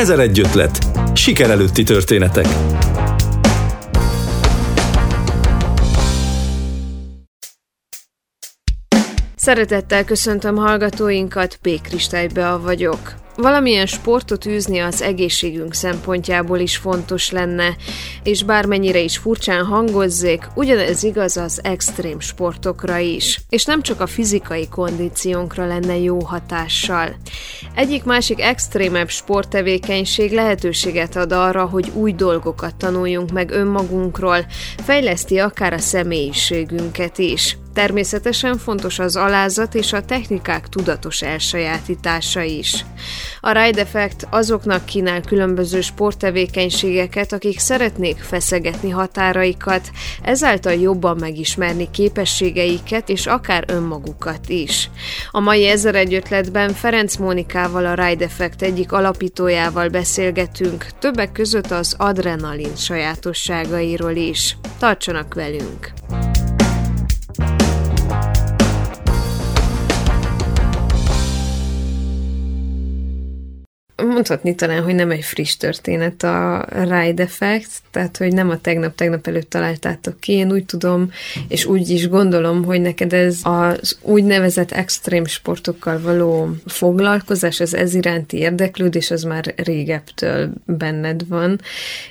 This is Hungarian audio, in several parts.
Ezer egy ötlet. Siker előtti történetek. Szeretettel köszöntöm hallgatóinkat, P. Kristálybe vagyok. Valamilyen sportot űzni az egészségünk szempontjából is fontos lenne, és bármennyire is furcsán hangozzék, ugyanez igaz az extrém sportokra is, és nem csak a fizikai kondíciónkra lenne jó hatással. Egyik-másik extrémebb sporttevékenység lehetőséget ad arra, hogy új dolgokat tanuljunk meg önmagunkról, fejleszti akár a személyiségünket is. Természetesen fontos az alázat és a technikák tudatos elsajátítása is. A Ride Effect azoknak kínál különböző sporttevékenységeket, akik szeretnék feszegetni határaikat, ezáltal jobban megismerni képességeiket és akár önmagukat is. A mai ezer egy ötletben Ferenc Mónikával a Ride Effect egyik alapítójával beszélgetünk, többek között az adrenalin sajátosságairól is. Tartsanak velünk! Mondhatni talán, hogy nem egy friss történet a Ride Effect, tehát hogy nem a tegnap-tegnap előtt találtátok ki, én úgy tudom, és úgy is gondolom, hogy neked ez az úgynevezett extrém sportokkal való foglalkozás, az ez iránti érdeklődés, az már régebtől benned van.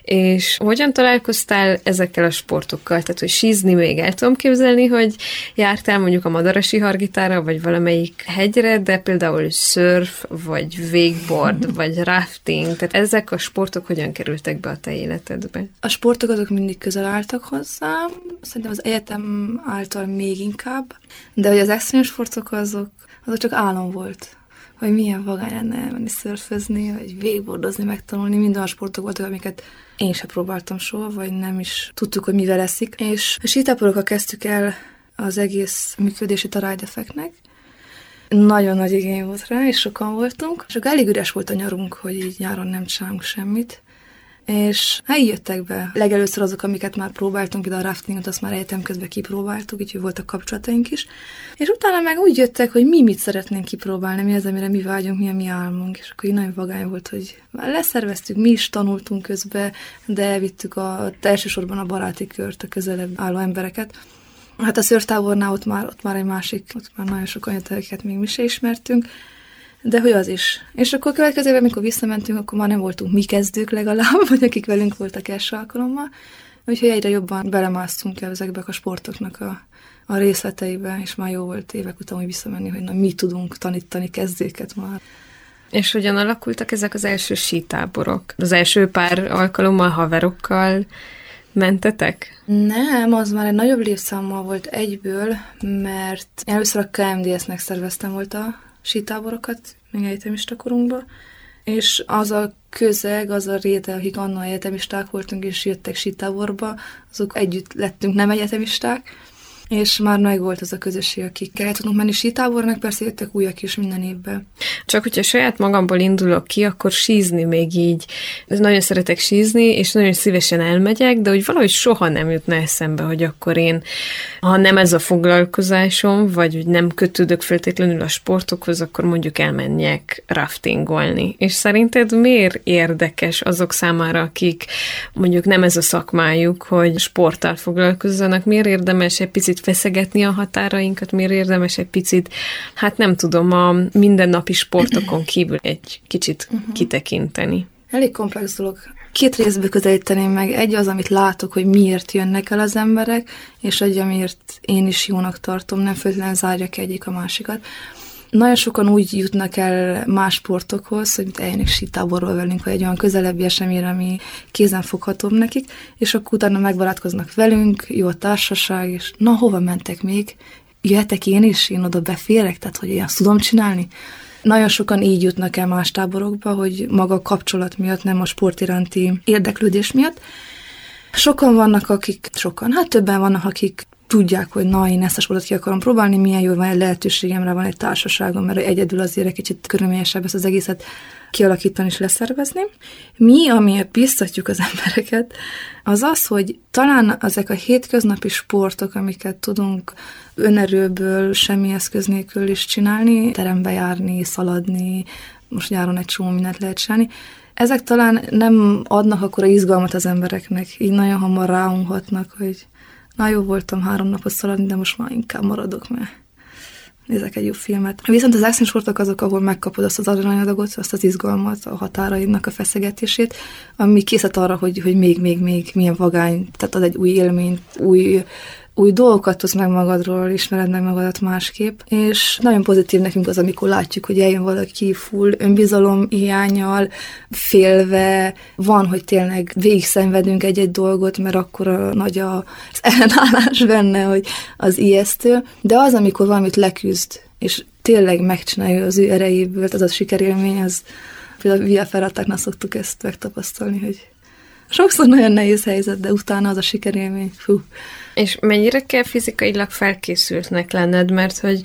És hogyan találkoztál ezekkel a sportokkal? Tehát, hogy sízni még el tudom képzelni, hogy jártál mondjuk a Madarasi Hargitára, vagy valamelyik hegyre, de például surf, vagy wakeboard, vagy rafting, tehát ezek a sportok hogyan kerültek be a te életedbe? A sportok azok mindig közel álltak hozzám, szerintem az egyetem által még inkább, de hogy az extrém sportok azok, azok csak álom volt hogy milyen vagány lenne menni szörfözni, vagy végbordozni, megtanulni. Mind olyan sportok voltak, amiket én sem próbáltam soha, vagy nem is tudtuk, hogy mivel leszik. És a sítáporokkal kezdtük el az egész Ride Effectnek, nagyon nagy igény volt rá, és sokan voltunk. Csak elég üres volt a nyarunk, hogy így nyáron nem csinálunk semmit. És hát így jöttek be. Legelőször azok, amiket már próbáltunk, ide a raftingot, azt már egyetem közben kipróbáltuk, úgyhogy voltak kapcsolataink is. És utána meg úgy jöttek, hogy mi mit szeretnénk kipróbálni, mi az, amire mi vágyunk, mi a mi álmunk. És akkor így nagyon vagány volt, hogy már leszerveztük, mi is tanultunk közben, de elvittük a, elsősorban a baráti kört, a közelebb álló embereket. Hát a szőrtábornál ott már, ott már egy másik, ott már nagyon sok olyan akiket még mi se ismertünk, de hogy az is. És akkor következőben, amikor visszamentünk, akkor már nem voltunk mi kezdők legalább, vagy akik velünk voltak első alkalommal, úgyhogy egyre jobban belemásztunk ezekbe a sportoknak a, a részleteibe, és már jó volt évek után, hogy visszamenni, hogy na, mi tudunk tanítani kezdőket már. És hogyan alakultak ezek az első sítáborok? Az első pár alkalommal haverokkal mentetek? Nem, az már egy nagyobb létszámmal volt egyből, mert először a KMDS-nek szerveztem volt a sítáborokat, még egyetemista korunkban, és az a közeg, az a réte, akik annól egyetemisták voltunk, és jöttek sítáborba, azok együtt lettünk nem egyetemisták, és már nagy volt az a közösség, akikkel el tudunk menni sítábornak, persze jöttek újak is minden évben. Csak hogyha saját magamból indulok ki, akkor sízni még így. Nagyon szeretek sízni, és nagyon szívesen elmegyek, de hogy valahogy soha nem jutna eszembe, hogy akkor én, ha nem ez a foglalkozásom, vagy hogy nem kötődök feltétlenül a sportokhoz, akkor mondjuk elmenjek raftingolni. És szerinted miért érdekes azok számára, akik mondjuk nem ez a szakmájuk, hogy sporttal foglalkozzanak, miért érdemes egy picit picit feszegetni a határainkat, miért érdemes egy picit, hát nem tudom, a mindennapi sportokon kívül egy kicsit uh-huh. kitekinteni. Elég komplex dolog. Két részből közelíteném meg. Egy az, amit látok, hogy miért jönnek el az emberek, és egy, amiért én is jónak tartom, nem feltétlenül zárja ki egyik a másikat. Nagyon sokan úgy jutnak el más sportokhoz, hogy eljönnek sítáborról velünk, vagy egy olyan közelebbi eseményre, ami kézenfoghatóbb nekik, és akkor utána megbarátkoznak velünk, jó a társaság, és na, hova mentek még? Jöhetek én is, én oda beférek, tehát hogy azt tudom csinálni? Nagyon sokan így jutnak el más táborokba, hogy maga a kapcsolat miatt, nem a sport iránti érdeklődés miatt. Sokan vannak, akik, sokan, hát többen vannak, akik tudják, hogy na, én ezt a sportot ki akarom próbálni, milyen jó, van egy lehetőségemre, van egy társaságom, mert egyedül azért egy kicsit körülményesebb ezt az egészet kialakítani és leszervezni. Mi, amiért biztatjuk az embereket, az az, hogy talán ezek a hétköznapi sportok, amiket tudunk önerőből, semmi eszköz nélkül is csinálni, terembe járni, szaladni, most nyáron egy csomó mindent lehet csinálni, ezek talán nem adnak akkor izgalmat az embereknek, így nagyon hamar ráunhatnak, hogy na jó voltam három napot szaladni, de most már inkább maradok, mert nézek egy jó filmet. Viszont az action sportok azok, ahol megkapod azt az aranyadagot, azt az izgalmat, a határaidnak a feszegetését, ami készít arra, hogy, hogy még, még, még milyen vagány, tehát az egy új élményt, új új dolgokat tudsz meg magadról, ismered meg magadat másképp, és nagyon pozitív nekünk az, amikor látjuk, hogy eljön valaki full önbizalom hiányal, félve, van, hogy tényleg végig szenvedünk egy-egy dolgot, mert akkor a nagy az ellenállás benne, hogy az ijesztő, de az, amikor valamit leküzd, és tényleg megcsinálja az ő erejéből, az a sikerélmény, az például a Via Ferratáknál szoktuk ezt megtapasztalni, hogy sokszor nagyon nehéz helyzet, de utána az a sikerélmény, fú, és mennyire kell fizikailag felkészültnek lenned, mert hogy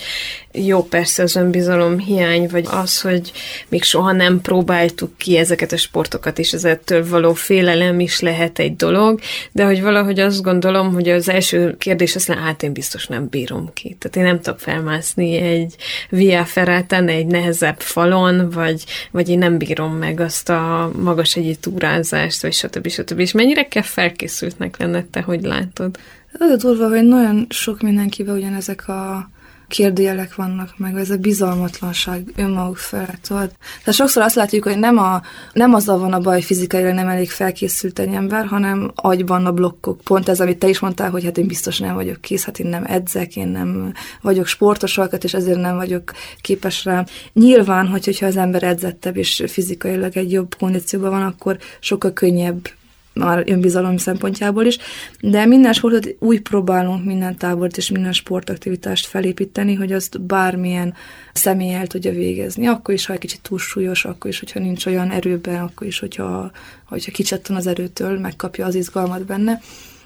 jó persze az önbizalom hiány, vagy az, hogy még soha nem próbáltuk ki ezeket a sportokat, és ez ettől való félelem is lehet egy dolog, de hogy valahogy azt gondolom, hogy az első kérdés azt hát én biztos nem bírom ki. Tehát én nem tudok felmászni egy via ferrátán, egy nehezebb falon, vagy, vagy én nem bírom meg azt a magas egyi túrázást, vagy stb. stb. És mennyire kell felkészültnek lenned te, hogy látod? Az a durva, hogy nagyon sok mindenkiben ugyanezek a kérdőjelek vannak meg, ez a bizalmatlanság önmaguk felett. Tudod? Tehát sokszor azt látjuk, hogy nem, a, nem azzal van a baj, fizikailag nem elég felkészült egy ember, hanem agyban a blokkok. Pont ez, amit te is mondtál, hogy hát én biztos nem vagyok kész, hát én nem edzek, én nem vagyok sportos alkat, és ezért nem vagyok képes rá. Nyilván, hogy, hogyha az ember edzettebb és fizikailag egy jobb kondícióban van, akkor sokkal könnyebb már önbizalom szempontjából is, de minden sportot úgy próbálunk minden tábort és minden sportaktivitást felépíteni, hogy azt bármilyen személy el tudja végezni. Akkor is, ha egy kicsit túlsúlyos, akkor is, hogyha nincs olyan erőben, akkor is, hogyha, hogyha kicsattan az erőtől, megkapja az izgalmat benne.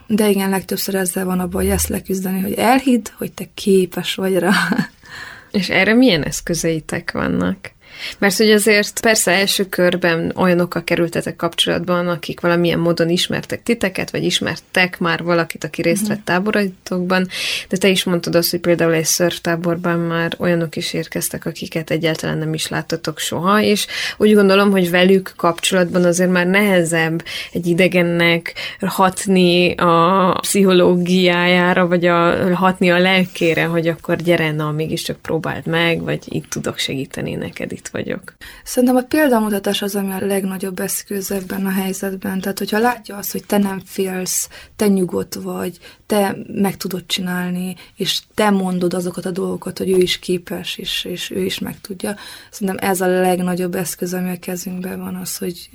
De igen, legtöbbször ezzel van a baj, ezt leküzdeni, hogy elhidd, hogy te képes vagy rá. És erre milyen eszközeitek vannak? Mert hogy azért persze első körben olyanokkal kerültetek kapcsolatban, akik valamilyen módon ismertek titeket, vagy ismertek már valakit, aki részt mhm. vett táboraitokban, de te is mondtad azt, hogy például egy szörftáborban már olyanok is érkeztek, akiket egyáltalán nem is láttatok soha, és úgy gondolom, hogy velük kapcsolatban azért már nehezebb egy idegennek hatni a pszichológiájára, vagy a, hatni a lelkére, hogy akkor gyere, na, mégiscsak próbáld meg, vagy itt tudok segíteni neked, itt vagyok. Szerintem a példamutatás az, ami a legnagyobb eszköz ebben a helyzetben. Tehát, hogyha látja azt, hogy te nem félsz, te nyugodt vagy, te meg tudod csinálni, és te mondod azokat a dolgokat, hogy ő is képes, és, és ő is meg tudja. Szerintem ez a legnagyobb eszköz, ami a kezünkben van, az, hogy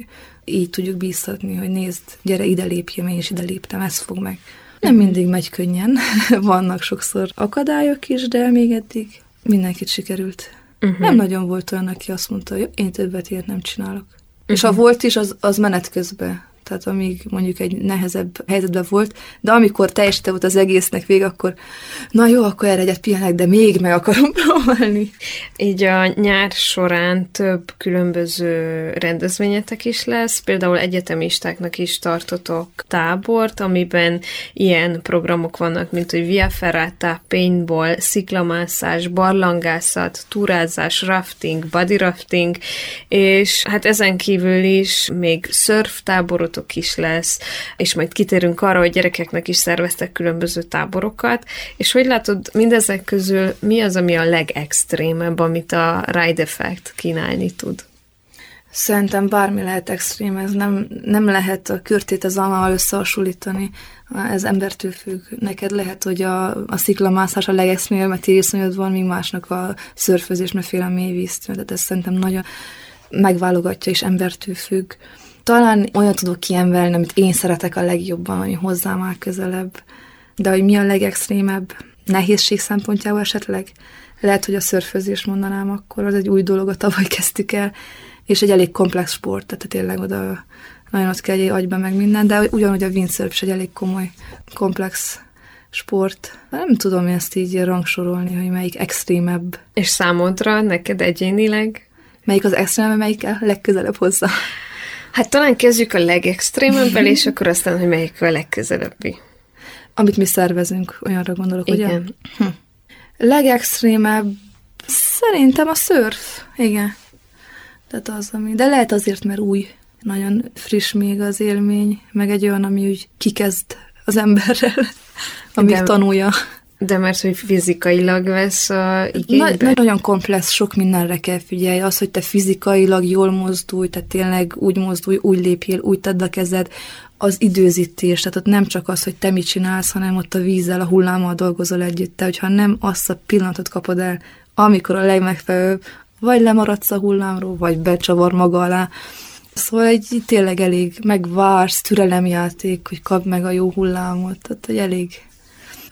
így tudjuk bíztatni, hogy nézd, gyere ide lépjem, én is ide léptem, ez fog meg. Nem mindig megy könnyen, vannak sokszor akadályok is, de még eddig mindenkit sikerült Uh-huh. Nem nagyon volt olyan, aki azt mondta, hogy én többet ilyet nem csinálok. Uh-huh. És ha volt is, az, az menet közben tehát amíg mondjuk egy nehezebb helyzetben volt, de amikor teljesített volt az egésznek vég, akkor na jó, akkor erre egyet pihenek, de még meg akarom próbálni. Így a nyár során több különböző rendezvényetek is lesz, például egyetemistáknak is tartotok tábort, amiben ilyen programok vannak, mint hogy Via Ferrata, paintball, sziklamászás, barlangászat, túrázás, rafting, body rafting, és hát ezen kívül is még surftáborot táborotok is lesz, és majd kitérünk arra, hogy gyerekeknek is szerveztek különböző táborokat, és hogy látod, mindezek közül mi az, ami a legextrémebb, amit a Ride Effect kínálni tud? Szerintem bármi lehet extrém, ez nem, nem lehet a körtét az almával összehasonlítani, ez embertől függ. Neked lehet, hogy a, a sziklamászás a legextrémebb, mert tériszonyod van, míg másnak a szörfözés, mert fél a mély víztől, tehát ez szerintem nagyon megválogatja, és embertől függ. Talán olyan tudok kiemelni, amit én szeretek a legjobban, ami hozzám áll közelebb. De hogy mi a legextrémebb nehézség szempontjából esetleg, lehet, hogy a szörfözés mondanám akkor, az egy új dolog, a tavaly kezdtük el, és egy elég komplex sport, tehát tényleg oda nagyon ott kell egy agyba meg minden, de ugyanúgy a windsurf is egy elég komoly, komplex sport. Nem tudom ezt így rangsorolni, hogy melyik extrémebb. És számodra, neked egyénileg? Melyik az extrém, melyik a legközelebb hozzá? Hát talán kezdjük a legextrémebbel, és akkor aztán, hogy melyik a legközelebbi. Amit mi szervezünk, olyanra gondolok, igen. ugye? Hm. Legextrémebb szerintem a szörf, igen. Tehát az, ami, de lehet azért, mert új. Nagyon friss még az élmény, meg egy olyan, ami úgy kikezd az emberrel, amíg De... tanulja. De mert, hogy fizikailag vesz a igénybe? Na, nagyon komplex, sok mindenre kell figyelj. Az, hogy te fizikailag jól mozdulj, tehát tényleg úgy mozdulj, úgy lépjél, úgy tedd a kezed, az időzítés, tehát ott nem csak az, hogy te mit csinálsz, hanem ott a vízzel, a hullámmal dolgozol együtt. Te, hogyha nem azt a pillanatot kapod el, amikor a legmegfelelőbb, vagy lemaradsz a hullámról, vagy becsavar maga alá. Szóval egy tényleg elég megvársz, türelemjáték, hogy kap meg a jó hullámot, tehát egy elég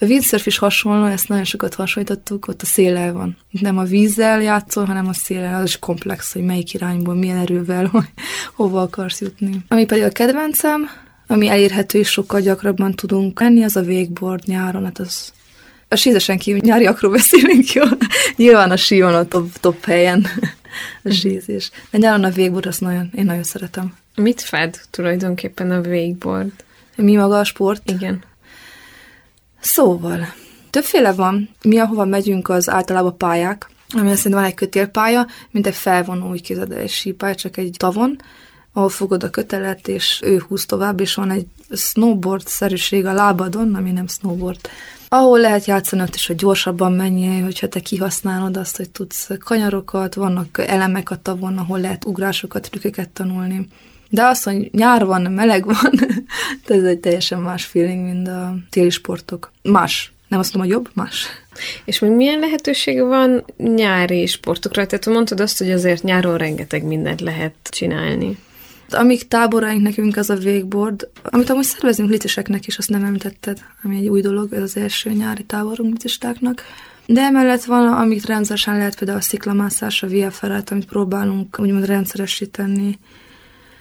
a windsurf is hasonló, ezt nagyon sokat hasonlítottuk, ott a széllel van. Nem a vízzel játszol, hanem a széllel, az is komplex, hogy melyik irányból, milyen erővel, hogy hova akarsz jutni. Ami pedig a kedvencem, ami elérhető és sokkal gyakrabban tudunk menni, az a végboard nyáron, hát az a sízesen kívül nyáriakról beszélünk, jó? Nyilván a síon a top, top helyen a sízés. De nyáron a végboard, azt nagyon, én nagyon szeretem. Mit fed tulajdonképpen a végboard? Mi maga a sport? Igen. Szóval, többféle van. Mi, ahova megyünk, az általában pályák, ami azt van egy kötélpálya, mint egy felvonó, úgy képzeld egy sípálya, csak egy tavon, ahol fogod a kötelet, és ő húz tovább, és van egy snowboard-szerűség a lábadon, ami nem snowboard, ahol lehet játszani ott is, hogy gyorsabban menjél, hogyha te kihasználod azt, hogy tudsz kanyarokat, vannak elemek a tavon, ahol lehet ugrásokat, trükköket tanulni. De azt, hogy nyár van, meleg van, ez egy teljesen más feeling, mint a téli sportok. Más. Nem azt mondom, hogy jobb, más. És még milyen lehetőség van nyári sportokra? Tehát mondtad azt, hogy azért nyáron rengeteg mindent lehet csinálni. Amíg táboraink nekünk az a végboard, amit amúgy szervezünk litiseknek is, azt nem említetted, ami egy új dolog, ez az első nyári táborunk litistáknak. De emellett van, amit rendszeresen lehet, például a sziklamászás, a VFR-et, amit próbálunk úgymond rendszeresíteni.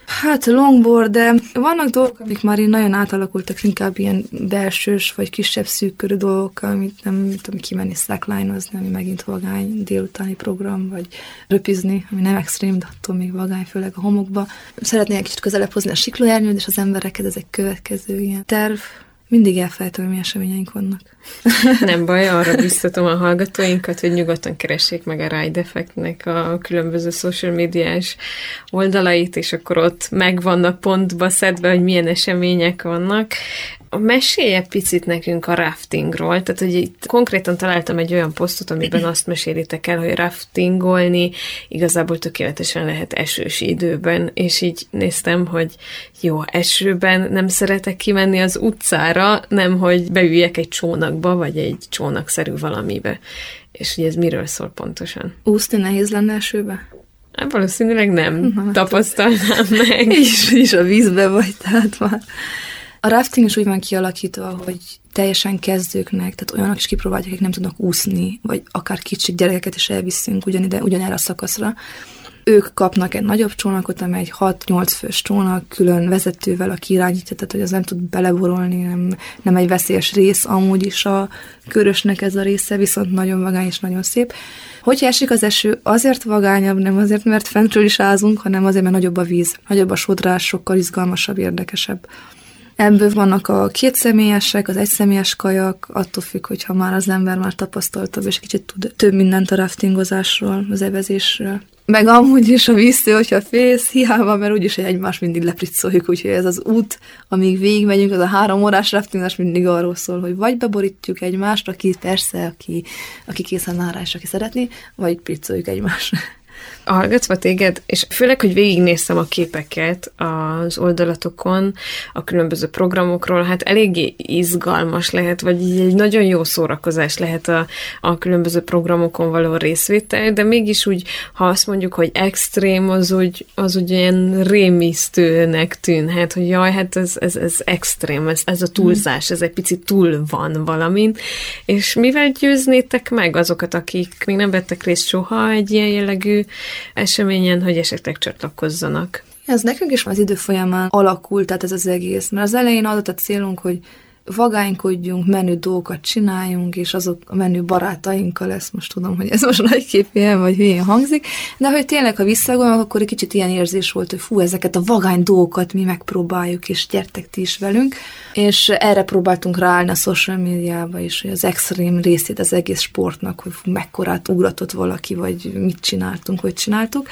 Hát longboard, de vannak dolgok, amik már így nagyon átalakultak, inkább ilyen belsős vagy kisebb szűkörű dolgok, amit nem tudom kimenni slackline-ozni, ami megint vagány délutáni program, vagy röpizni, ami nem extrém, de attól még vagány, főleg a homokba. Szeretnék egy kicsit közelebb hozni a siklóernyőt és az embereket, ez egy következő ilyen terv. Mindig elfelejtem, hogy milyen eseményeink vannak. Nem baj, arra biztatom a hallgatóinkat, hogy nyugodtan keressék meg a Ride Effectnek a különböző social médiás oldalait, és akkor ott megvannak pontba szedve, hogy milyen események vannak mesélje picit nekünk a raftingról, tehát hogy itt konkrétan találtam egy olyan posztot, amiben azt mesélitek el, hogy raftingolni igazából tökéletesen lehet esős időben, és így néztem, hogy jó, esőben nem szeretek kimenni az utcára, nem, hogy beüljek egy csónakba, vagy egy csónakszerű valamibe. És hogy ez miről szól pontosan? Úszni nehéz lenne esőbe? Hát valószínűleg nem Na, tapasztalnám meg. És, és a vízbe vagy, tehát már a rafting is úgy van kialakítva, hogy teljesen kezdőknek, tehát olyanok is kipróbálják, akik nem tudnak úszni, vagy akár kicsik gyerekeket is elviszünk ugyanide, ugyanerre a szakaszra. Ők kapnak egy nagyobb csónakot, amely egy 6-8 fős csónak, külön vezetővel, aki irányítja, tehát hogy az nem tud beleborolni, nem, nem egy veszélyes rész, amúgy is a körösnek ez a része, viszont nagyon vagány és nagyon szép. Hogyha esik az eső, azért vagányabb, nem azért, mert fentről is ázunk, hanem azért, mert nagyobb a víz, nagyobb a sodrás, sokkal izgalmasabb, érdekesebb. Ebből vannak a kétszemélyesek, az egyszemélyes kajak, attól függ, hogyha már az ember már tapasztaltabb, és kicsit tud több mindent a raftingozásról, az evezésről. Meg amúgy is a víztől, hogyha félsz, hiába, mert úgyis egymás mindig lepricoljuk, úgyhogy ez az út, amíg végigmegyünk, az a három órás raftingás mindig arról szól, hogy vagy beborítjuk egymást, aki persze, aki, aki készen áll rá, és aki szeretné, vagy pricoljuk egymást hallgatva téged, és főleg, hogy végignéztem a képeket az oldalatokon, a különböző programokról, hát eléggé izgalmas lehet, vagy egy nagyon jó szórakozás lehet a, a különböző programokon való részvétel, de mégis úgy, ha azt mondjuk, hogy extrém, az úgy, az úgy ilyen rémisztőnek tűnhet, hogy jaj, hát ez, ez, ez extrém, ez, ez a túlzás, ez egy picit túl van valamin, és mivel győznétek meg azokat, akik még nem vettek részt soha egy ilyen jellegű eseményen, hogy esetleg csatlakozzanak. Ez nekünk is az idő folyamán alakult, tehát ez az egész. Mert az elején adott a célunk, hogy vagánykodjunk, menő dolgokat csináljunk, és azok a menő barátainkkal lesz, most tudom, hogy ez most nagyképűen vagy hülyén hangzik, de hogy tényleg, ha visszagondolok, akkor egy kicsit ilyen érzés volt, hogy fú, ezeket a vagány dolgokat mi megpróbáljuk, és gyertek ti is velünk, és erre próbáltunk ráállni a social médiába is, hogy az extrém részét az egész sportnak, hogy mekkorát ugratott valaki, vagy mit csináltunk, hogy csináltuk.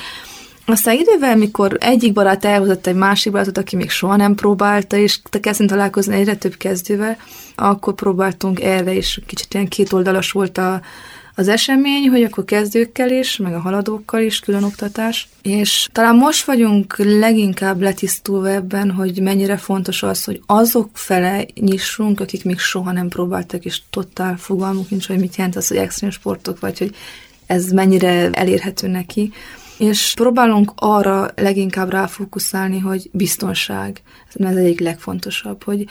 Aztán idővel, mikor egyik barát elhozott egy másik barátot, aki még soha nem próbálta, és te kezdünk találkozni egyre több kezdővel, akkor próbáltunk erre is, kicsit ilyen kétoldalas volt a, az esemény, hogy akkor kezdőkkel is, meg a haladókkal is külön oktatás. És talán most vagyunk leginkább letisztulva ebben, hogy mennyire fontos az, hogy azok fele nyissunk, akik még soha nem próbáltak, és totál fogalmuk nincs, hogy mit jelent az, hogy extrém sportok, vagy hogy ez mennyire elérhető neki. És próbálunk arra leginkább ráfókuszálni, hogy biztonság. Ez egyik legfontosabb, hogy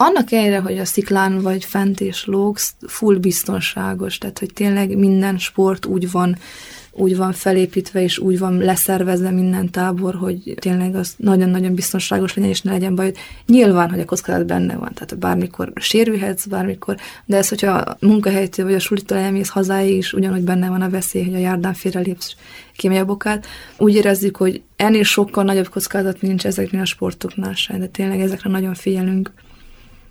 annak ellenére, hogy a sziklán vagy fent és lógsz, full biztonságos, tehát hogy tényleg minden sport úgy van, úgy van felépítve, és úgy van leszervezve minden tábor, hogy tényleg az nagyon-nagyon biztonságos legyen, és ne legyen baj. Nyilván, hogy a kockázat benne van, tehát bármikor sérülhetsz, bármikor, de ez, hogyha a munkahelytől vagy a sulitól elmész hazáig is, ugyanúgy benne van a veszély, hogy a járdán félrelépsz, kimegy a bokát. Úgy érezzük, hogy ennél sokkal nagyobb kockázat nincs ezeknél a sportoknál sem, de tényleg ezekre nagyon figyelünk.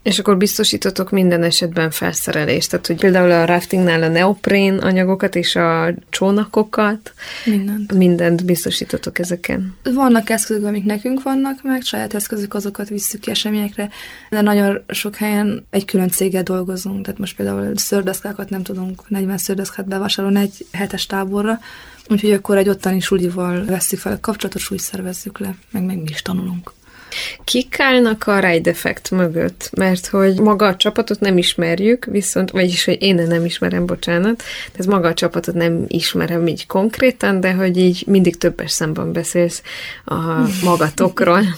És akkor biztosítotok minden esetben felszerelést, tehát hogy például a raftingnál a neoprén anyagokat és a csónakokat, mindent, mindent biztosítotok ezeken. Vannak eszközök, amik nekünk vannak meg, saját eszközök, azokat visszük ki eseményekre, de nagyon sok helyen egy külön céggel dolgozunk, tehát most például szördeszkákat nem tudunk 40 szördeszkát bevásárolni egy hetes táborra, úgyhogy akkor egy ottani sulival veszük fel a kapcsolatot, úgy szervezzük le, meg meg mi is tanulunk. Kik állnak a Ride Effect mögött? Mert hogy maga a csapatot nem ismerjük, viszont, vagyis, hogy én nem ismerem, bocsánat, ez maga a csapatot nem ismerem így konkrétan, de hogy így mindig többes szemben beszélsz a magatokról.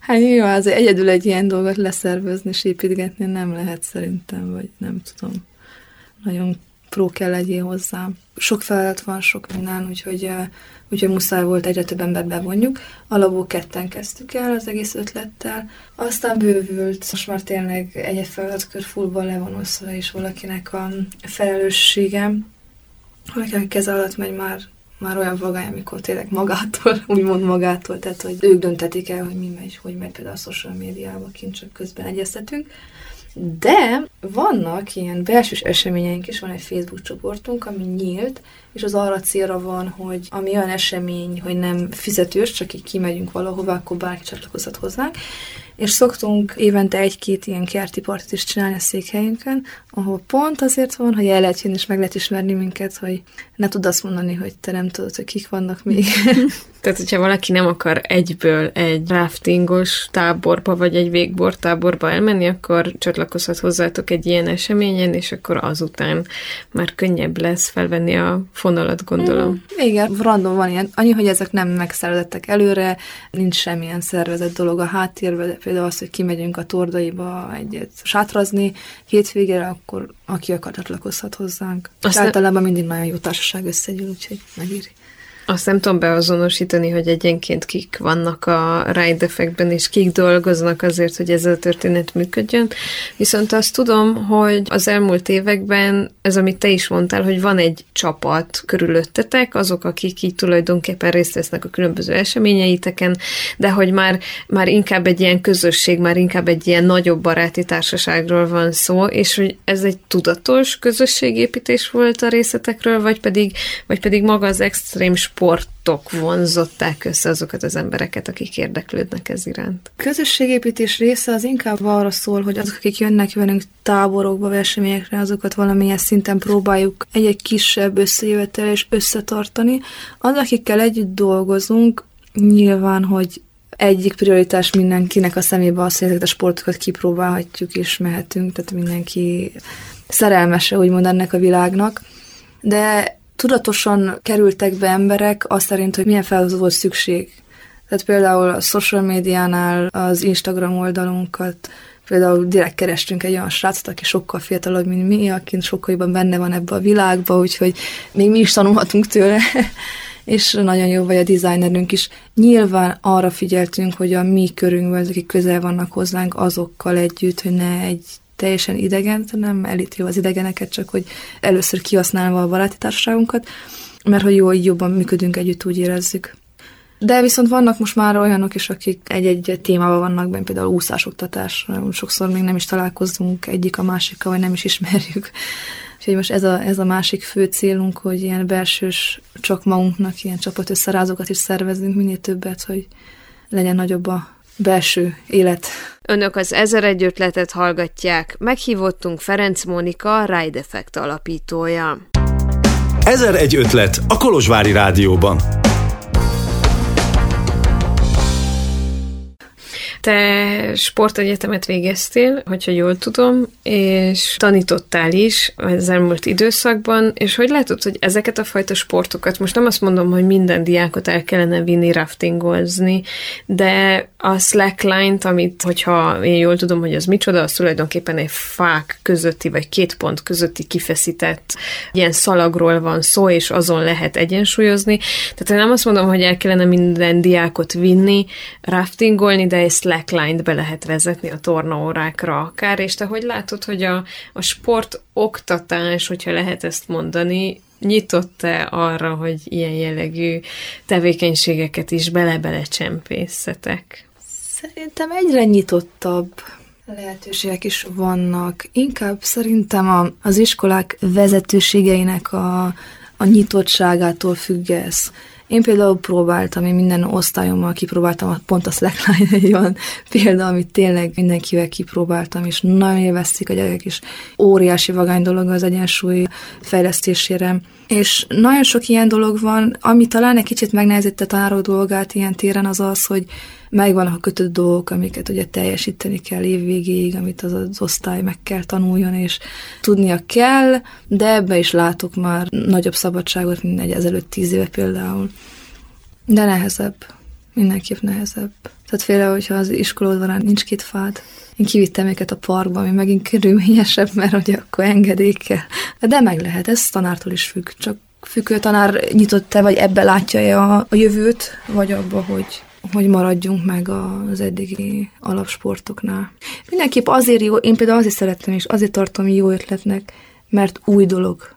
Hát jó, az egyedül egy ilyen dolgot leszervezni és építgetni nem lehet szerintem, vagy nem tudom. Nagyon pró kell legyél hozzá. Sok feladat van, sok minden, úgyhogy úgyhogy muszáj volt egyre több embert bevonjuk. Alapból ketten kezdtük el az egész ötlettel, aztán bővült, most már tényleg egy feladatkör fullban le van oszva, és valakinek a felelőssége, valakinek keze alatt megy már már olyan vagány, amikor tényleg magától, úgymond magától, tehát hogy ők döntetik el, hogy mi megy, hogy megy például a social médiába, kint csak közben egyeztetünk. De vannak ilyen belsős eseményeink is, van egy Facebook csoportunk, ami nyílt, és az arra célra van, hogy ami olyan esemény, hogy nem fizetős, csak így kimegyünk valahova, akkor bárki csatlakozhat hozzánk, és szoktunk évente egy-két ilyen kerti partit is csinálni a székhelyünkön, ahol pont azért van, hogy el lehet jönni és meg lehet ismerni minket, hogy ne tud azt mondani, hogy te nem tudod, hogy kik vannak még. Tehát, hogyha valaki nem akar egyből egy raftingos táborba, vagy egy végbor táborba elmenni, akkor csatlakozhat hozzátok egy ilyen eseményen, és akkor azután már könnyebb lesz felvenni a fonalat, gondolom. Mm, igen, random van ilyen. Annyi, hogy ezek nem megszervezettek előre, nincs semmilyen szervezett dolog a háttérben, például az, hogy kimegyünk a tordaiba egyet sátrazni hétvégére, akkor aki akar csatlakozhat hozzánk. Azt általában mindig nagyon jó társaság összegyűl, úgyhogy megéri. Azt nem tudom beazonosítani, hogy egyenként kik vannak a Ride Effectben, és kik dolgoznak azért, hogy ez a történet működjön. Viszont azt tudom, hogy az elmúlt években, ez amit te is mondtál, hogy van egy csapat körülöttetek, azok, akik így tulajdonképpen részt vesznek a különböző eseményeiteken, de hogy már, már inkább egy ilyen közösség, már inkább egy ilyen nagyobb baráti társaságról van szó, és hogy ez egy tudatos közösségépítés volt a részletekről, vagy pedig, vagy pedig maga az extrém sportok vonzották össze azokat az embereket, akik érdeklődnek ez iránt? Közösségépítés része az inkább arra szól, hogy azok, akik jönnek velünk táborokba, verseményekre, azokat valamilyen szinten próbáljuk egy-egy kisebb összejövetel és összetartani. Az, akikkel együtt dolgozunk, nyilván, hogy egyik prioritás mindenkinek a szemébe az, hogy ezeket a sportokat kipróbálhatjuk és mehetünk, tehát mindenki szerelmese, úgymond ennek a világnak. De tudatosan kerültek be emberek azt szerint, hogy milyen feladat volt szükség. Tehát például a social médiánál az Instagram oldalunkat például direkt kerestünk egy olyan srácot, aki sokkal fiatalabb, mint mi, aki sokkal jobban benne van ebbe a világba, úgyhogy még mi is tanulhatunk tőle, és nagyon jó vagy a designerünk is. Nyilván arra figyeltünk, hogy a mi körünkben, akik közel vannak hozzánk, azokkal együtt, hogy ne egy teljesen idegen, nem elítélve az idegeneket, csak hogy először kihasználva a baráti társaságunkat, mert hogy jó, jobban működünk együtt, úgy érezzük. De viszont vannak most már olyanok is, akik egy-egy témában vannak benne, például úszásoktatás. Sokszor még nem is találkozunk egyik a másikkal, vagy nem is ismerjük. Úgyhogy most ez a, ez a másik fő célunk, hogy ilyen belsős, csak magunknak ilyen csapat összerázókat is szervezünk, minél többet, hogy legyen nagyobb a belső élet. Önök az ezer egy ötletet hallgatják. Meghívottunk Ferenc Mónika, Ride Effect alapítója. Ezer egy ötlet a Kolozsvári Rádióban. Te sportegyetemet végeztél, hogyha jól tudom, és tanítottál is az elmúlt időszakban, és hogy látod, hogy ezeket a fajta sportokat, most nem azt mondom, hogy minden diákot el kellene vinni raftingozni, de a slackline-t, amit, hogyha én jól tudom, hogy az micsoda, az tulajdonképpen egy fák közötti, vagy két pont közötti kifeszített ilyen szalagról van szó, és azon lehet egyensúlyozni. Tehát én nem azt mondom, hogy el kellene minden diákot vinni, raftingolni, de egy slackline-t be lehet vezetni a tornaórákra akár, és te hogy látod, hogy a, a sport oktatás, hogyha lehet ezt mondani, nyitott-e arra, hogy ilyen jellegű tevékenységeket is bele-bele csempészetek? Szerintem egyre nyitottabb lehetőségek is vannak. Inkább szerintem a, az iskolák vezetőségeinek a, a nyitottságától függ ez. Én például próbáltam, én minden osztályommal kipróbáltam, pont a slackline egy olyan példa, amit tényleg mindenkivel kipróbáltam, és nagyon élvezték a gyerekek, és óriási vagány dolog az egyensúly fejlesztésére. És nagyon sok ilyen dolog van, ami talán egy kicsit megnehezítette a tanárok dolgát ilyen téren az az, hogy megvannak a kötött dolgok, amiket ugye teljesíteni kell évvégéig, amit az, az osztály meg kell tanuljon, és tudnia kell, de ebbe is látok már nagyobb szabadságot, mint egy ezelőtt tíz éve például. De nehezebb. Mindenképp nehezebb. Tehát félre, hogyha az iskolódvarán nincs két fád, én kivittem őket a parkba, ami megint körülményesebb, mert ugye akkor engedékkel. De meg lehet, ez tanártól is függ. Csak függ, hogy a tanár nyitott-e, vagy ebbe látja a, a jövőt, vagy abba, hogy hogy maradjunk meg az eddigi alapsportoknál. Mindenképp azért jó, én például azért szerettem, és azért tartom jó ötletnek, mert új dolog.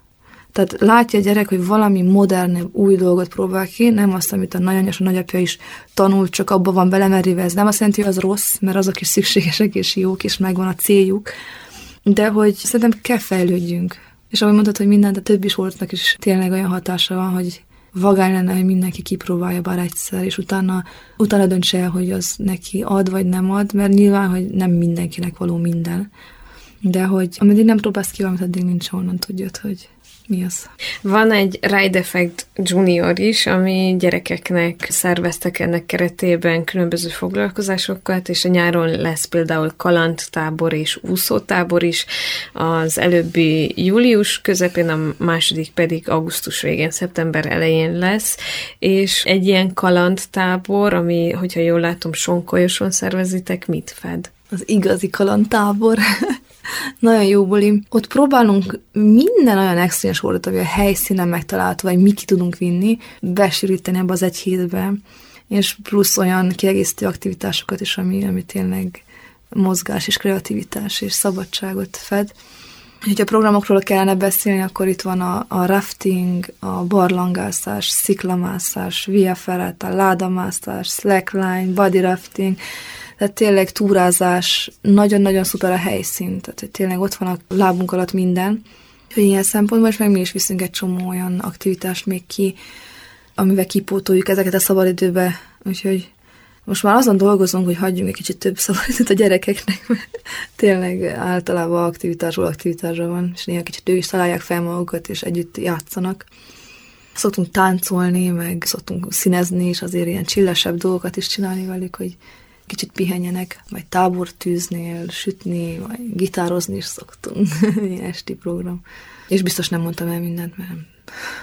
Tehát látja a gyerek, hogy valami modernebb, új dolgot próbál ki, nem azt, amit a nagyanyja és a nagyapja is tanult, csak abba van belemerülve. Ez nem azt jelenti, hogy az rossz, mert azok is szükségesek és jók, és megvan a céljuk, de hogy szerintem kell fejlődjünk. És ahogy mondtad, hogy mindent a többi sportnak is tényleg olyan hatása van, hogy vagány lenne, hogy mindenki kipróbálja bár egyszer, és utána, utána döntse el, hogy az neki ad vagy nem ad, mert nyilván, hogy nem mindenkinek való minden. De hogy ameddig nem próbálsz ki valamit, addig nincs honnan tudjad, hogy mi az? Van egy Ride Effect Junior is, ami gyerekeknek szerveztek ennek keretében különböző foglalkozásokat, és a nyáron lesz például kalandtábor és úszótábor is, az előbbi július közepén, a második pedig augusztus végén, szeptember elején lesz, és egy ilyen kalandtábor, ami, hogyha jól látom, sonkolyoson szervezitek, mit fed? Az igazi kalandtábor. Nagyon jó buli. Ott próbálunk minden olyan extrémes voltat, ami a helyszínen megtalálható, vagy mi ki tudunk vinni, besűríteni ebbe az egy hétbe, és plusz olyan kiegészítő aktivitásokat is, ami, ami tényleg mozgás és kreativitás és szabadságot fed. Ha programokról kellene beszélni, akkor itt van a, a rafting, a barlangászás, sziklamászás, via ferrata, ládamászás, slackline, body rafting, tehát tényleg túrázás, nagyon-nagyon szuper a helyszín, tehát hogy tényleg ott van a lábunk alatt minden. Hogy ilyen szempontból, és meg mi is viszünk egy csomó olyan aktivitást még ki, amivel kipótoljuk ezeket a szabadidőbe, úgyhogy most már azon dolgozunk, hogy hagyjunk egy kicsit több szabadidőt a gyerekeknek, mert tényleg általában aktivitásról aktivitásra van, és néha kicsit ők is találják fel magukat, és együtt játszanak. Szoktunk táncolni, meg szoktunk színezni, és azért ilyen csillesebb dolgokat is csinálni velük, hogy kicsit pihenjenek, vagy tábortűznél sütni, vagy gitározni is szoktunk, ilyen esti program. És biztos nem mondtam el mindent, mert.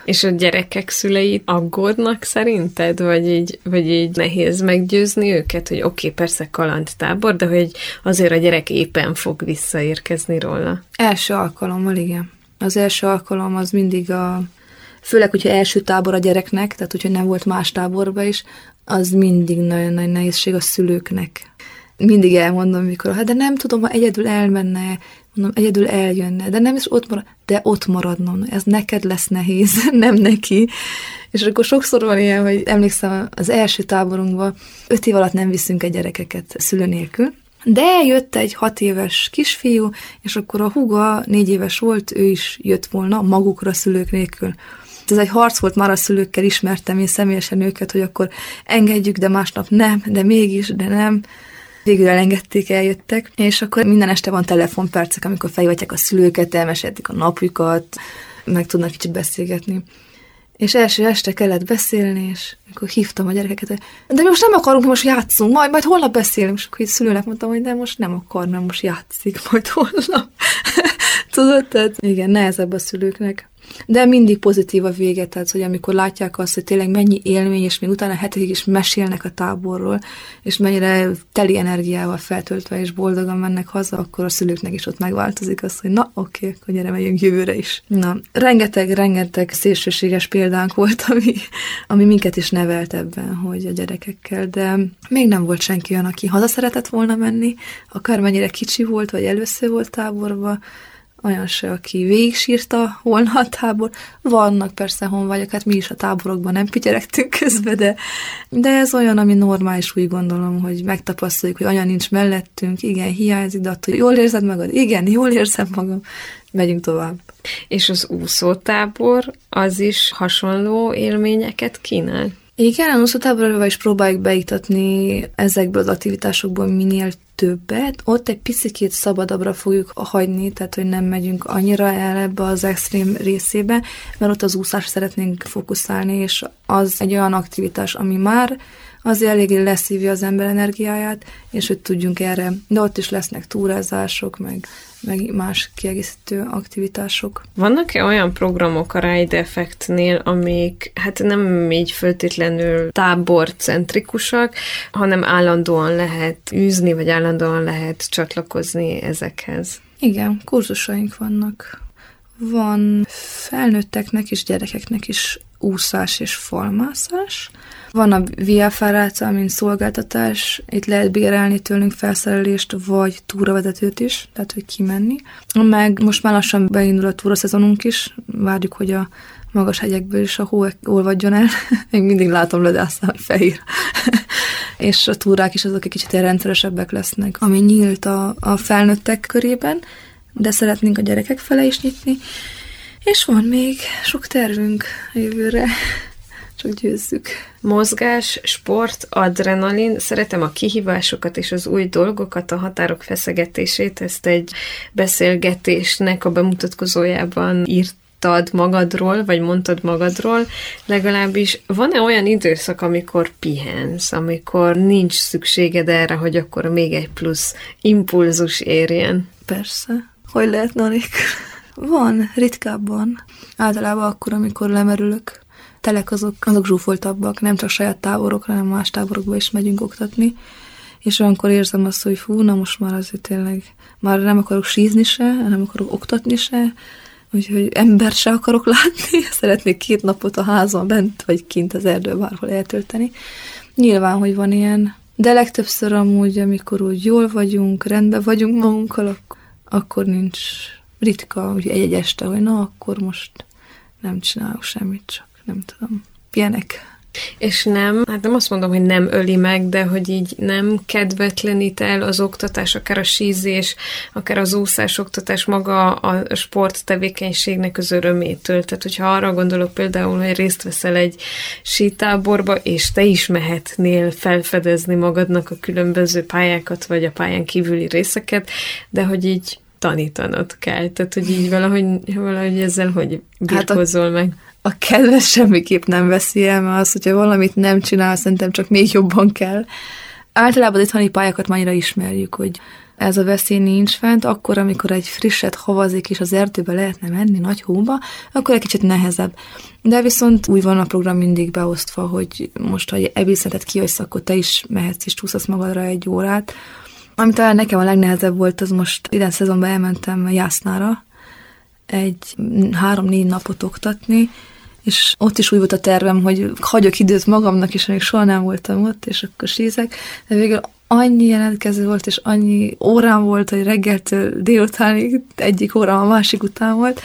És a gyerekek szülei aggódnak szerinted, vagy így, vagy így nehéz meggyőzni őket, hogy oké, okay, persze kalandtábor, de hogy azért a gyerek éppen fog visszaérkezni róla? Első alkalommal, igen. Az első alkalom az mindig a főleg, hogyha első tábor a gyereknek, tehát hogyha nem volt más táborba is, az mindig nagyon nagy nehézség a szülőknek. Mindig elmondom, mikor, hát de nem tudom, ha egyedül elmenne, mondom, egyedül eljönne, de nem is ott marad, de ott maradnom, ez neked lesz nehéz, nem neki. És akkor sokszor van ilyen, hogy emlékszem, az első táborunkban öt év alatt nem viszünk egy gyerekeket szülő nélkül, De jött egy hat éves kisfiú, és akkor a huga négy éves volt, ő is jött volna magukra szülők nélkül. Ez egy harc volt már a szülőkkel, ismertem én személyesen őket, hogy akkor engedjük, de másnap nem, de mégis, de nem. Végül elengedték, eljöttek, és akkor minden este van telefonpercek, amikor felhívják a szülőket, elmeséltik a napjukat, meg tudnak kicsit beszélgetni. És első este kellett beszélni, és akkor hívtam a gyerekeket, hogy de mi most nem akarunk, most játszunk, majd, majd holnap beszélünk. És akkor így szülőnek mondtam, hogy de most nem akar, mert most játszik, majd holnap. Tudod, tehát igen, nehezebb a szülőknek. De mindig pozitív a vége, tehát hogy amikor látják azt, hogy tényleg mennyi élmény, és még utána hetekig is mesélnek a táborról, és mennyire teli energiával feltöltve és boldogan mennek haza, akkor a szülőknek is ott megváltozik az, hogy na oké, akkor gyere, megyünk jövőre is. Na, rengeteg, rengeteg szélsőséges példánk volt, ami, ami minket is nevelt ebben, hogy a gyerekekkel, de még nem volt senki olyan, aki haza szeretett volna menni, akármennyire kicsi volt, vagy először volt táborba, olyan se, aki végig sírta volna a tábor. Vannak persze honvágyak, hát mi is a táborokban nem pityeregtünk közben, de, de ez olyan, ami normális, úgy gondolom, hogy megtapasztaljuk, hogy anya nincs mellettünk, igen, hiányzik, de attól jól érzed magad? Igen, jól érzem magam. Megyünk tovább. És az úszótábor az is hasonló élményeket kínál? Igen, a úszótáborra is próbáljuk beiktatni ezekből az aktivitásokból minél többet, ott egy picit szabadabbra fogjuk hagyni, tehát hogy nem megyünk annyira el ebbe az extrém részébe, mert ott az úszás szeretnénk fókuszálni, és az egy olyan aktivitás, ami már azért eléggé leszívja az ember energiáját, és hogy tudjunk erre. De ott is lesznek túrázások, meg, meg más kiegészítő aktivitások. Vannak-e olyan programok a Ride Effectnél, amik hát nem így föltétlenül táborcentrikusak, hanem állandóan lehet űzni, vagy állandóan lehet csatlakozni ezekhez? Igen, kurzusaink vannak. Van felnőtteknek és gyerekeknek is úszás és falmászás. Van a Via Ferrata, mint szolgáltatás, itt lehet bérelni tőlünk felszerelést, vagy túravezetőt is, tehát hogy kimenni. Meg most már lassan beindul a túraszezonunk is, várjuk, hogy a magas hegyekből is a hó olvadjon el. Még mindig látom lödászna, hogy fehér. és a túrák is azok egy kicsit rendszeresebbek lesznek, ami nyílt a, a felnőttek körében, de szeretnénk a gyerekek fele is nyitni. És van még sok tervünk a jövőre csak győzzük. Mozgás, sport, adrenalin, szeretem a kihívásokat és az új dolgokat, a határok feszegetését, ezt egy beszélgetésnek a bemutatkozójában írt mondtad magadról, vagy mondtad magadról, legalábbis van-e olyan időszak, amikor pihensz, amikor nincs szükséged erre, hogy akkor még egy plusz impulzus érjen? Persze. Hogy lehet, Norik? Van, ritkábban. Általában akkor, amikor lemerülök telek azok, azok zsúfoltabbak, nem csak saját táborokra, hanem más táborokba is megyünk oktatni, és olyankor érzem azt, hogy fú, na most már azért tényleg, már nem akarok sízni se, nem akarok oktatni se, úgyhogy ember se akarok látni, szeretnék két napot a házban bent, vagy kint az erdő bárhol eltölteni. Nyilván, hogy van ilyen, de legtöbbször amúgy, amikor úgy jól vagyunk, rendben vagyunk magunkkal, akkor nincs ritka, hogy egy-egy este, hogy na, akkor most nem csinálok semmit, csak nem tudom, ilyenek. És nem, hát nem azt mondom, hogy nem öli meg, de hogy így nem kedvetlenít el az oktatás, akár a sízés, akár az úszás oktatás maga a sport tevékenységnek az örömétől. Tehát, hogyha arra gondolok például, hogy részt veszel egy sítáborba, és te is mehetnél felfedezni magadnak a különböző pályákat, vagy a pályán kívüli részeket, de hogy így tanítanod kell. Tehát, hogy így valahogy, valahogy ezzel hogy birkozol hát a, meg a kedves semmiképp nem veszi el, mert az, hogyha valamit nem csinál, szerintem csak még jobban kell. Általában az itthoni pályákat annyira ismerjük, hogy ez a veszély nincs fent, akkor, amikor egy frisset havazik, és az erdőbe lehetne menni nagy hóba, akkor egy kicsit nehezebb. De viszont úgy van a program mindig beosztva, hogy most, ha ebédszetet kijössz, akkor te is mehetsz és túszasz magadra egy órát. Ami talán nekem a legnehezebb volt, az most idén szezonban elmentem Jásznára, egy három-négy napot oktatni, és ott is úgy volt a tervem, hogy hagyok időt magamnak, és még soha nem voltam ott, és akkor sízek, de végül annyi jelentkező volt, és annyi órám volt, hogy reggeltől délutánig egyik órám a másik után volt,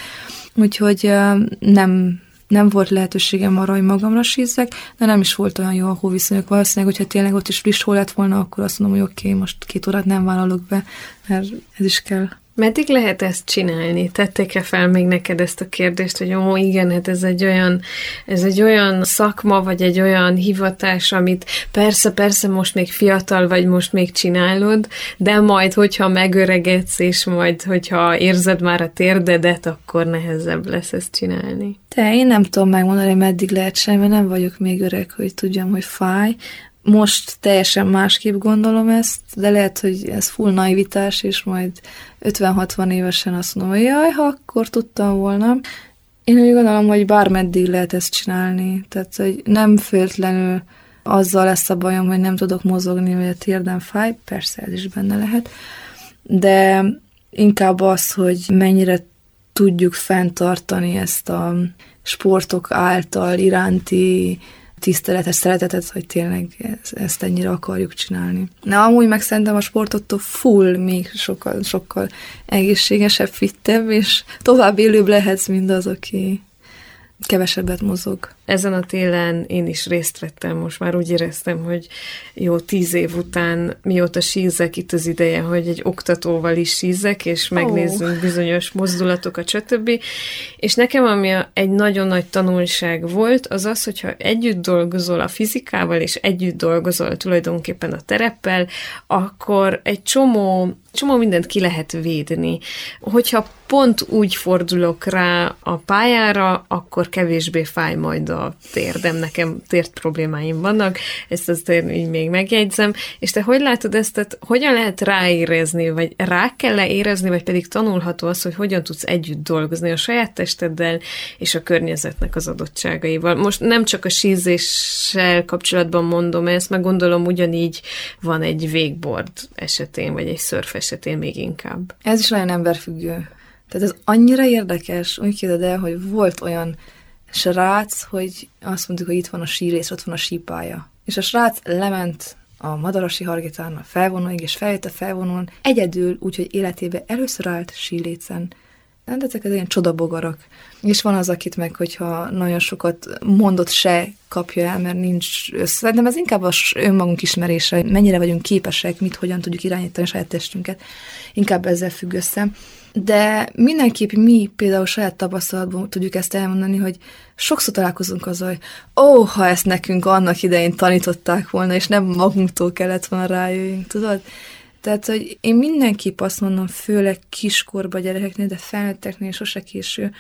úgyhogy nem nem volt lehetőségem arra, hogy magamra sízzek, de nem is volt olyan jó a hóviszonyok. Valószínűleg, hogyha tényleg ott is friss hó lett volna, akkor azt mondom, hogy oké, okay, most két órát nem vállalok be, mert ez is kell. Meddig lehet ezt csinálni? Tették-e fel még neked ezt a kérdést, hogy ó, igen, hát ez egy olyan, ez egy olyan szakma, vagy egy olyan hivatás, amit persze, persze most még fiatal vagy, most még csinálod, de majd, hogyha megöregedsz, és majd, hogyha érzed már a térdedet, akkor nehezebb lesz ezt csinálni. Te, én nem tudom megmondani, meddig lehet sem, mert nem vagyok még öreg, hogy tudjam, hogy fáj most teljesen másképp gondolom ezt, de lehet, hogy ez full naivitás, és majd 50-60 évesen azt mondom, hogy jaj, ha akkor tudtam volna. Én úgy gondolom, hogy bármeddig lehet ezt csinálni, tehát hogy nem féltlenül azzal lesz a bajom, hogy nem tudok mozogni, vagy a térdem fáj, persze ez is benne lehet, de inkább az, hogy mennyire tudjuk fenntartani ezt a sportok által iránti tiszteletes szeretetet, hogy tényleg ezt ennyire akarjuk csinálni. Na, amúgy meg szerintem a sportottól full még sokkal, sokkal egészségesebb, fittebb, és tovább élőbb lehetsz, mint az, aki kevesebbet mozog. Ezen a télen én is részt vettem, most már úgy éreztem, hogy jó tíz év után, mióta sízek, itt az ideje, hogy egy oktatóval is sízek, és megnézzünk oh. bizonyos mozdulatokat, stb. És nekem, ami egy nagyon nagy tanulság volt, az az, hogyha együtt dolgozol a fizikával, és együtt dolgozol tulajdonképpen a tereppel, akkor egy csomó csomó mindent ki lehet védni. Hogyha pont úgy fordulok rá a pályára, akkor kevésbé fáj majd a térdem, nekem tért problémáim vannak, ezt azt így még megjegyzem, és te hogy látod ezt, tehát hogyan lehet ráérezni, vagy rá kell -e érezni, vagy pedig tanulható az, hogy hogyan tudsz együtt dolgozni a saját testeddel és a környezetnek az adottságaival. Most nem csak a sízéssel kapcsolatban mondom ezt, meg gondolom ugyanígy van egy végboard esetén, vagy egy szörf esetén még inkább. Ez is nagyon emberfüggő. Tehát ez annyira érdekes, úgy képzeld el, hogy volt olyan srác, hogy azt mondtuk, hogy itt van a sírész, ott van a sípája. És a srác lement a Madarasi Hargitán a felvonóig, és feljött a felvonón egyedül, úgyhogy életébe először állt sílécen. De ezek az ilyen csodabogarak. És van az, akit meg, hogyha nagyon sokat mondott, se kapja el, mert nincs össze. Szerintem ez inkább az önmagunk ismerése, mennyire vagyunk képesek, mit, hogyan tudjuk irányítani a saját testünket. Inkább ezzel függ össze. De mindenképp mi például saját tapasztalatban tudjuk ezt elmondani, hogy sokszor találkozunk azzal, hogy ó, oh, ha ezt nekünk annak idején tanították volna, és nem magunktól kellett volna rájöjjünk, tudod? Tehát, hogy én mindenképp azt mondom, főleg kiskorba gyerekeknél, de felnőtteknél sose késő,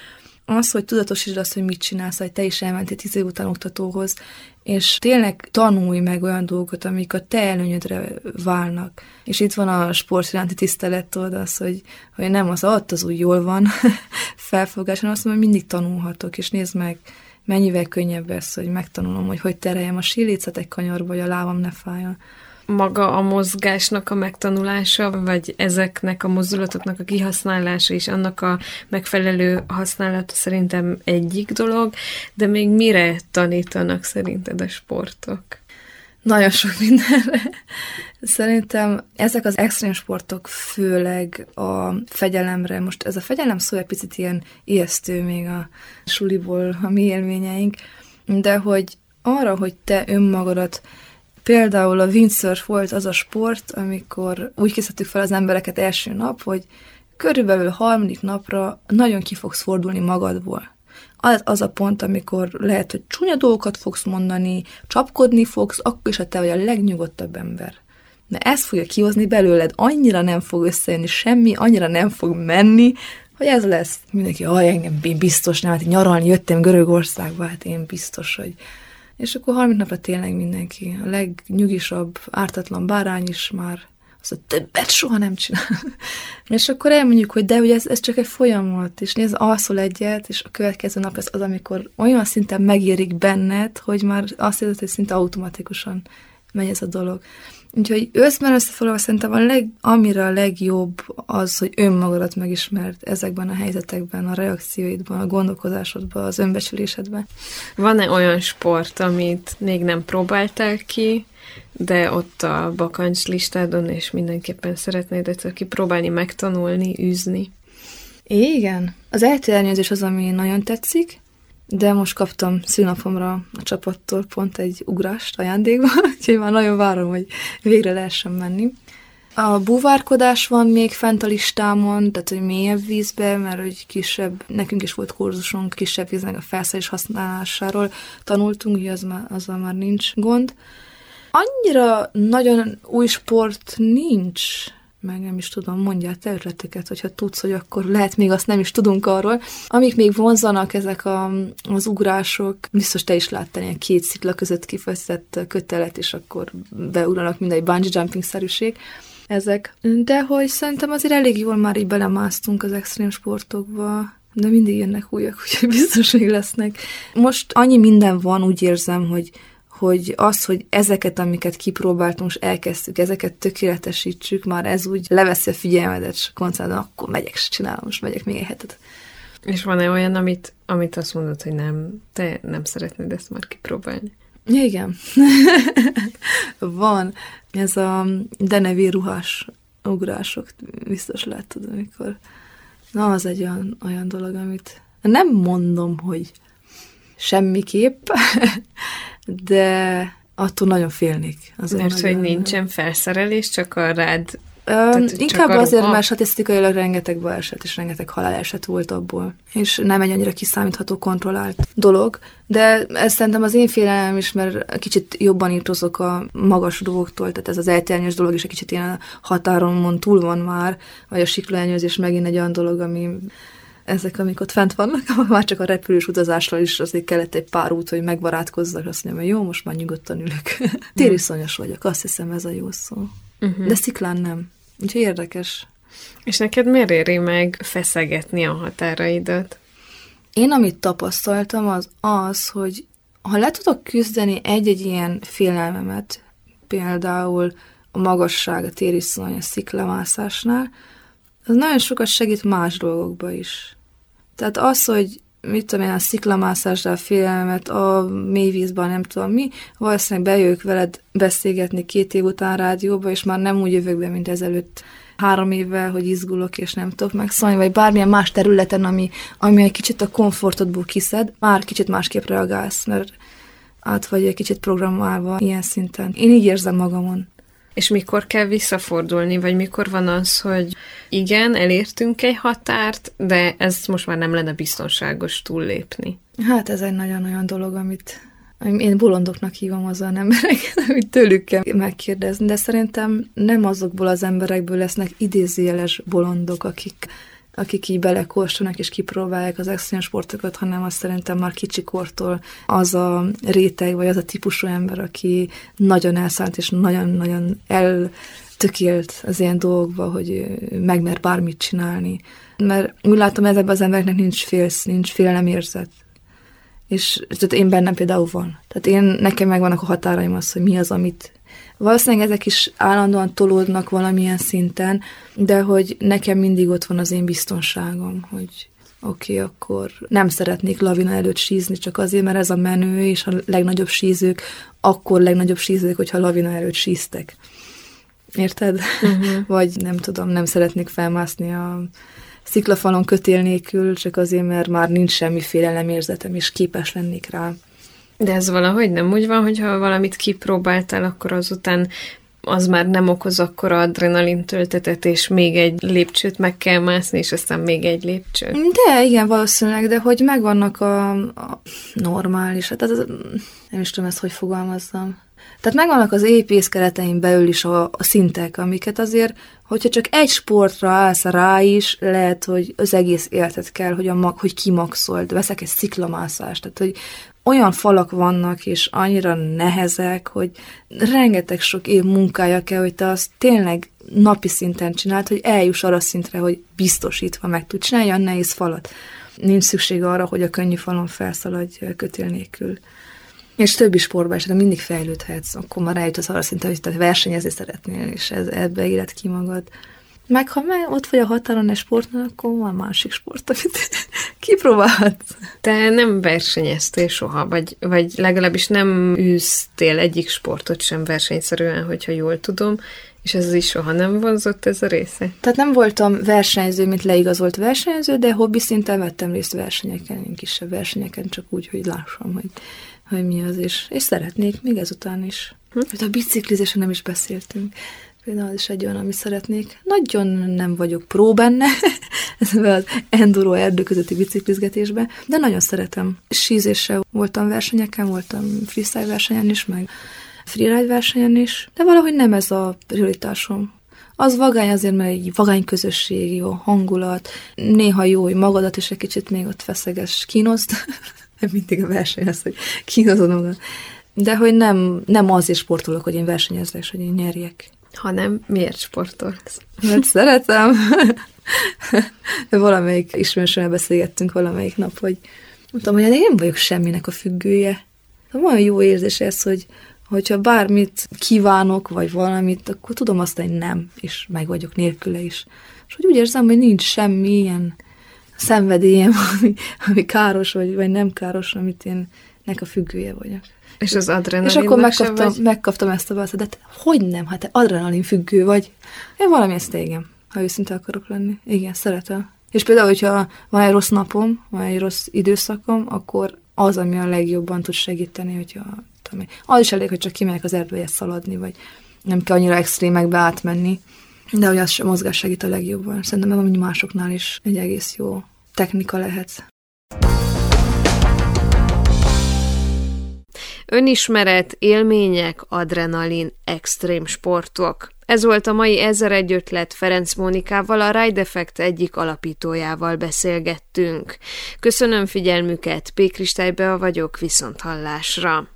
az, hogy tudatosítsd azt, hogy mit csinálsz, hogy te is elmentél tíz év után oktatóhoz, és tényleg tanulj meg olyan dolgokat, amik a te előnyödre válnak. És itt van a sport iránti tisztelet, tudod, az, hogy, hogy nem az ott az úgy jól van felfogás, hanem azt mondom, hogy mindig tanulhatok, és nézd meg, mennyivel könnyebb ez, hogy megtanulom, hogy hogy tereljem a sílécet egy kanyarba, hogy a lábam ne fájjon maga a mozgásnak a megtanulása, vagy ezeknek a mozdulatoknak a kihasználása és annak a megfelelő használata szerintem egyik dolog, de még mire tanítanak szerinted a sportok? Nagyon sok mindenre. Szerintem ezek az extrém sportok főleg a fegyelemre, most ez a fegyelem szó egy picit ilyen ijesztő még a suliból a mi élményeink, de hogy arra, hogy te önmagadat Például a windsurf volt az a sport, amikor úgy készítettük fel az embereket első nap, hogy körülbelül harmadik napra nagyon ki fogsz fordulni magadból. Az, az a pont, amikor lehet, hogy csúnya dolgokat fogsz mondani, csapkodni fogsz, akkor is, ha te vagy a legnyugodtabb ember. De ezt fogja kihozni belőled, annyira nem fog összejönni semmi, annyira nem fog menni, hogy ez lesz. Mindenki, hogy engem én biztos nem, hát nyaralni jöttem Görögországba, hát én biztos, hogy és akkor harmadik napra tényleg mindenki, a legnyugisabb, ártatlan bárány is már azt mondja, többet soha nem csinál. és akkor elmondjuk, hogy de ugye ez, ez csak egy folyamat, és nézd, alszol egyet, és a következő nap ez az, amikor olyan szinten megérik benned, hogy már azt érzed, hogy szinte automatikusan megy ez a dolog. Úgyhogy összben összefoglalva szerintem a leg, amire a legjobb az, hogy önmagadat megismerd ezekben a helyzetekben, a reakcióidban, a gondolkodásodban, az önbecsülésedben. Van-e olyan sport, amit még nem próbáltál ki, de ott a bakancs listádon, és mindenképpen szeretnéd egyszer kipróbálni, megtanulni, űzni? Igen. Az elternyezés az, ami nagyon tetszik, de most kaptam szülnapomra a csapattól pont egy ugrást ajándékba, úgyhogy már nagyon várom, hogy végre lehessen menni. A búvárkodás van még fent a listámon, tehát hogy mélyebb vízbe, mert hogy kisebb, nekünk is volt kurzusunk kisebb víznek a felszerelés használásáról tanultunk, hogy az már, azzal már nincs gond. Annyira nagyon új sport nincs, meg nem is tudom, mondjál te ötleteket, hogyha tudsz, hogy akkor lehet még azt nem is tudunk arról. Amik még vonzanak ezek a, az ugrások, biztos te is láttál ilyen két szikla között kifesztett kötelet, és akkor beugranak mindegy bungee jumping-szerűség ezek. De hogy szerintem azért elég jól már így belemásztunk az extrém sportokba, de mindig jönnek újak, úgyhogy biztos még lesznek. Most annyi minden van, úgy érzem, hogy hogy az, hogy ezeket, amiket kipróbáltunk, és elkezdtük, ezeket tökéletesítsük, már ez úgy leveszi a figyelmedet, és koncerten, akkor megyek, és csinálom, most megyek még egy hetet. És van-e olyan, amit, amit azt mondod, hogy nem, te nem szeretnéd ezt már kipróbálni? Ja, igen. van. Ez a denevi ruhás ugrások, biztos láttad, amikor... Na, az egy olyan, olyan dolog, amit nem mondom, hogy semmiképp, de attól nagyon félnék. Azért Mert nagyon, hogy nincsen felszerelés, csak a rád tehát, inkább azért, mert statisztikailag rengeteg baleset és rengeteg haláleset volt abból, és nem egy annyira kiszámítható, kontrollált dolog, de ez szerintem az én félelem is, mert kicsit jobban írtozok a magas dolgoktól, tehát ez az elternyős dolog is egy kicsit ilyen határon túl van már, vagy a siklóelnyőzés megint egy olyan dolog, ami ezek, amik ott fent vannak, már csak a repülős utazásra is azért kellett egy pár út, hogy megbarátkozzak, azt mondjam, hogy jó, most már nyugodtan ülök. Tériszonyos vagyok, azt hiszem ez a jó szó. Uh-huh. De sziklán nem. Úgyhogy érdekes. És neked miért éri meg feszegetni a határaidat? Én amit tapasztaltam az az, hogy ha le tudok küzdeni egy-egy ilyen félelmemet, például a magasság, a tériszony, a sziklamászásnál, az nagyon sokat segít más dolgokba is. Tehát az, hogy mit tudom én, a sziklamászásra a félelmet, a mélyvízben, nem tudom mi, valószínűleg bejövök veled beszélgetni két év után rádióba, és már nem úgy jövök be, mint ezelőtt három évvel, hogy izgulok, és nem tudok megszólni, vagy bármilyen más területen, ami, ami egy kicsit a komfortodból kiszed, már kicsit másképp reagálsz, mert át vagy egy kicsit programálva ilyen szinten. Én így érzem magamon. És mikor kell visszafordulni, vagy mikor van az, hogy igen, elértünk egy határt, de ez most már nem lenne biztonságos túllépni? Hát ez egy nagyon-nagyon dolog, amit én bolondoknak hívom azon embereket, amit tőlük kell megkérdezni, de szerintem nem azokból az emberekből lesznek idézőjeles bolondok, akik akik így belekóstolnak és kipróbálják az extrém sportokat, hanem azt szerintem már kicsikortól az a réteg, vagy az a típusú ember, aki nagyon elszállt és nagyon-nagyon eltökélt az ilyen dolgokba, hogy megmer bármit csinálni. Mert úgy látom, ezekben az embereknek nincs félsz, nincs érzet. És tehát én bennem például van. Tehát én, nekem megvannak a határaim az, hogy mi az, amit Valószínűleg ezek is állandóan tolódnak valamilyen szinten, de hogy nekem mindig ott van az én biztonságom, hogy oké, okay, akkor nem szeretnék lavina előtt sízni, csak azért, mert ez a menő, és a legnagyobb sízők, akkor legnagyobb sízők, hogyha lavina előtt síztek. Érted? Uh-huh. Vagy nem tudom, nem szeretnék felmászni a sziklafalon kötél nélkül, csak azért, mert már nincs semmiféle lemérzetem, és képes lennék rá. De ez valahogy nem úgy van, hogyha valamit kipróbáltál, akkor azután az már nem okoz akkor adrenalin töltetet, és még egy lépcsőt meg kell mászni, és aztán még egy lépcső. De igen, valószínűleg, de hogy megvannak a, a normális, hát az, nem is tudom ezt, hogy fogalmazzam. Tehát megvannak az épész keretein belül is a, a szintek, amiket azért, hogyha csak egy sportra állsz rá is, lehet, hogy az egész életet kell, hogy, a mag, hogy kimaxold, veszek egy sziklamászást, tehát hogy olyan falak vannak, és annyira nehezek, hogy rengeteg sok év munkája kell, hogy te azt tényleg napi szinten csináld, hogy eljuss arra szintre, hogy biztosítva meg tud csinálni olyan nehéz falat. Nincs szükség arra, hogy a könnyű falon felszaladj kötél nélkül. És többi sportban de mindig fejlődhetsz, akkor már eljutasz arra szintre, hogy te versenyezni szeretnél, és ez, ebbe élet ki magad. Meg ha meg ott vagy a határon egy sportnál, akkor van másik sport, amit kipróbálhatsz. Te nem versenyeztél soha, vagy, vagy legalábbis nem űztél egyik sportot sem versenyszerűen, hogyha jól tudom, és ez is soha nem vonzott ez a része? Tehát nem voltam versenyző, mint leigazolt versenyző, de hobbi szinten vettem részt versenyeken, kisebb versenyeken, csak úgy, hogy lássam, hogy, hogy mi az, és, és szeretnék még ezután is. Hm? A biciklizésen nem is beszéltünk. Például az is egy olyan, amit szeretnék. Nagyon nem vagyok pró benne, ez az enduro erdő közötti biciklizgetésben, de nagyon szeretem. Sízéssel voltam versenyeken, voltam freestyle versenyen is, meg freeride versenyen is, de valahogy nem ez a prioritásom. Az vagány azért, mert egy vagány közösség, jó hangulat, néha jó, hogy magadat is egy kicsit még ott feszeges, kínoszt, mindig a verseny az, hogy kínozod magad. De hogy nem, nem azért sportolok, hogy én versenyezzek, hogy én nyerjek. Hanem miért sportolsz? Mert szeretem. Valamelyik ismerősömmel beszélgettünk valamelyik nap, hogy mondtam, hogy én vagyok semminek a függője. Olyan jó érzés ez, hogy hogyha bármit kívánok, vagy valamit, akkor tudom azt, hogy nem, és meg vagyok nélküle is. És hogy úgy érzem, hogy nincs semmi ilyen szenvedélyem, ami, ami káros, vagy, vagy nem káros, amit én nek a függője vagyok. És az adrenalin És akkor megkaptam, vagy? megkaptam ezt a választ, de hogy nem, hát te adrenalin függő vagy. Én valami ezt igen, ha őszinte akarok lenni. Igen, szeretem. És például, hogyha van egy rossz napom, van egy rossz időszakom, akkor az, ami a legjobban tud segíteni, hogyha tudom Az is elég, hogy csak kimegyek az erdője szaladni, vagy nem kell annyira extrémekbe átmenni. De hogy az a mozgás segít a legjobban. Szerintem hogy másoknál is egy egész jó technika lehet. Önismeret, élmények, adrenalin, extrém sportok. Ez volt a mai Ezer egy ötlet Ferenc Mónikával, a Ride Effect egyik alapítójával beszélgettünk. Köszönöm figyelmüket, P. Kristály vagyok, viszont hallásra.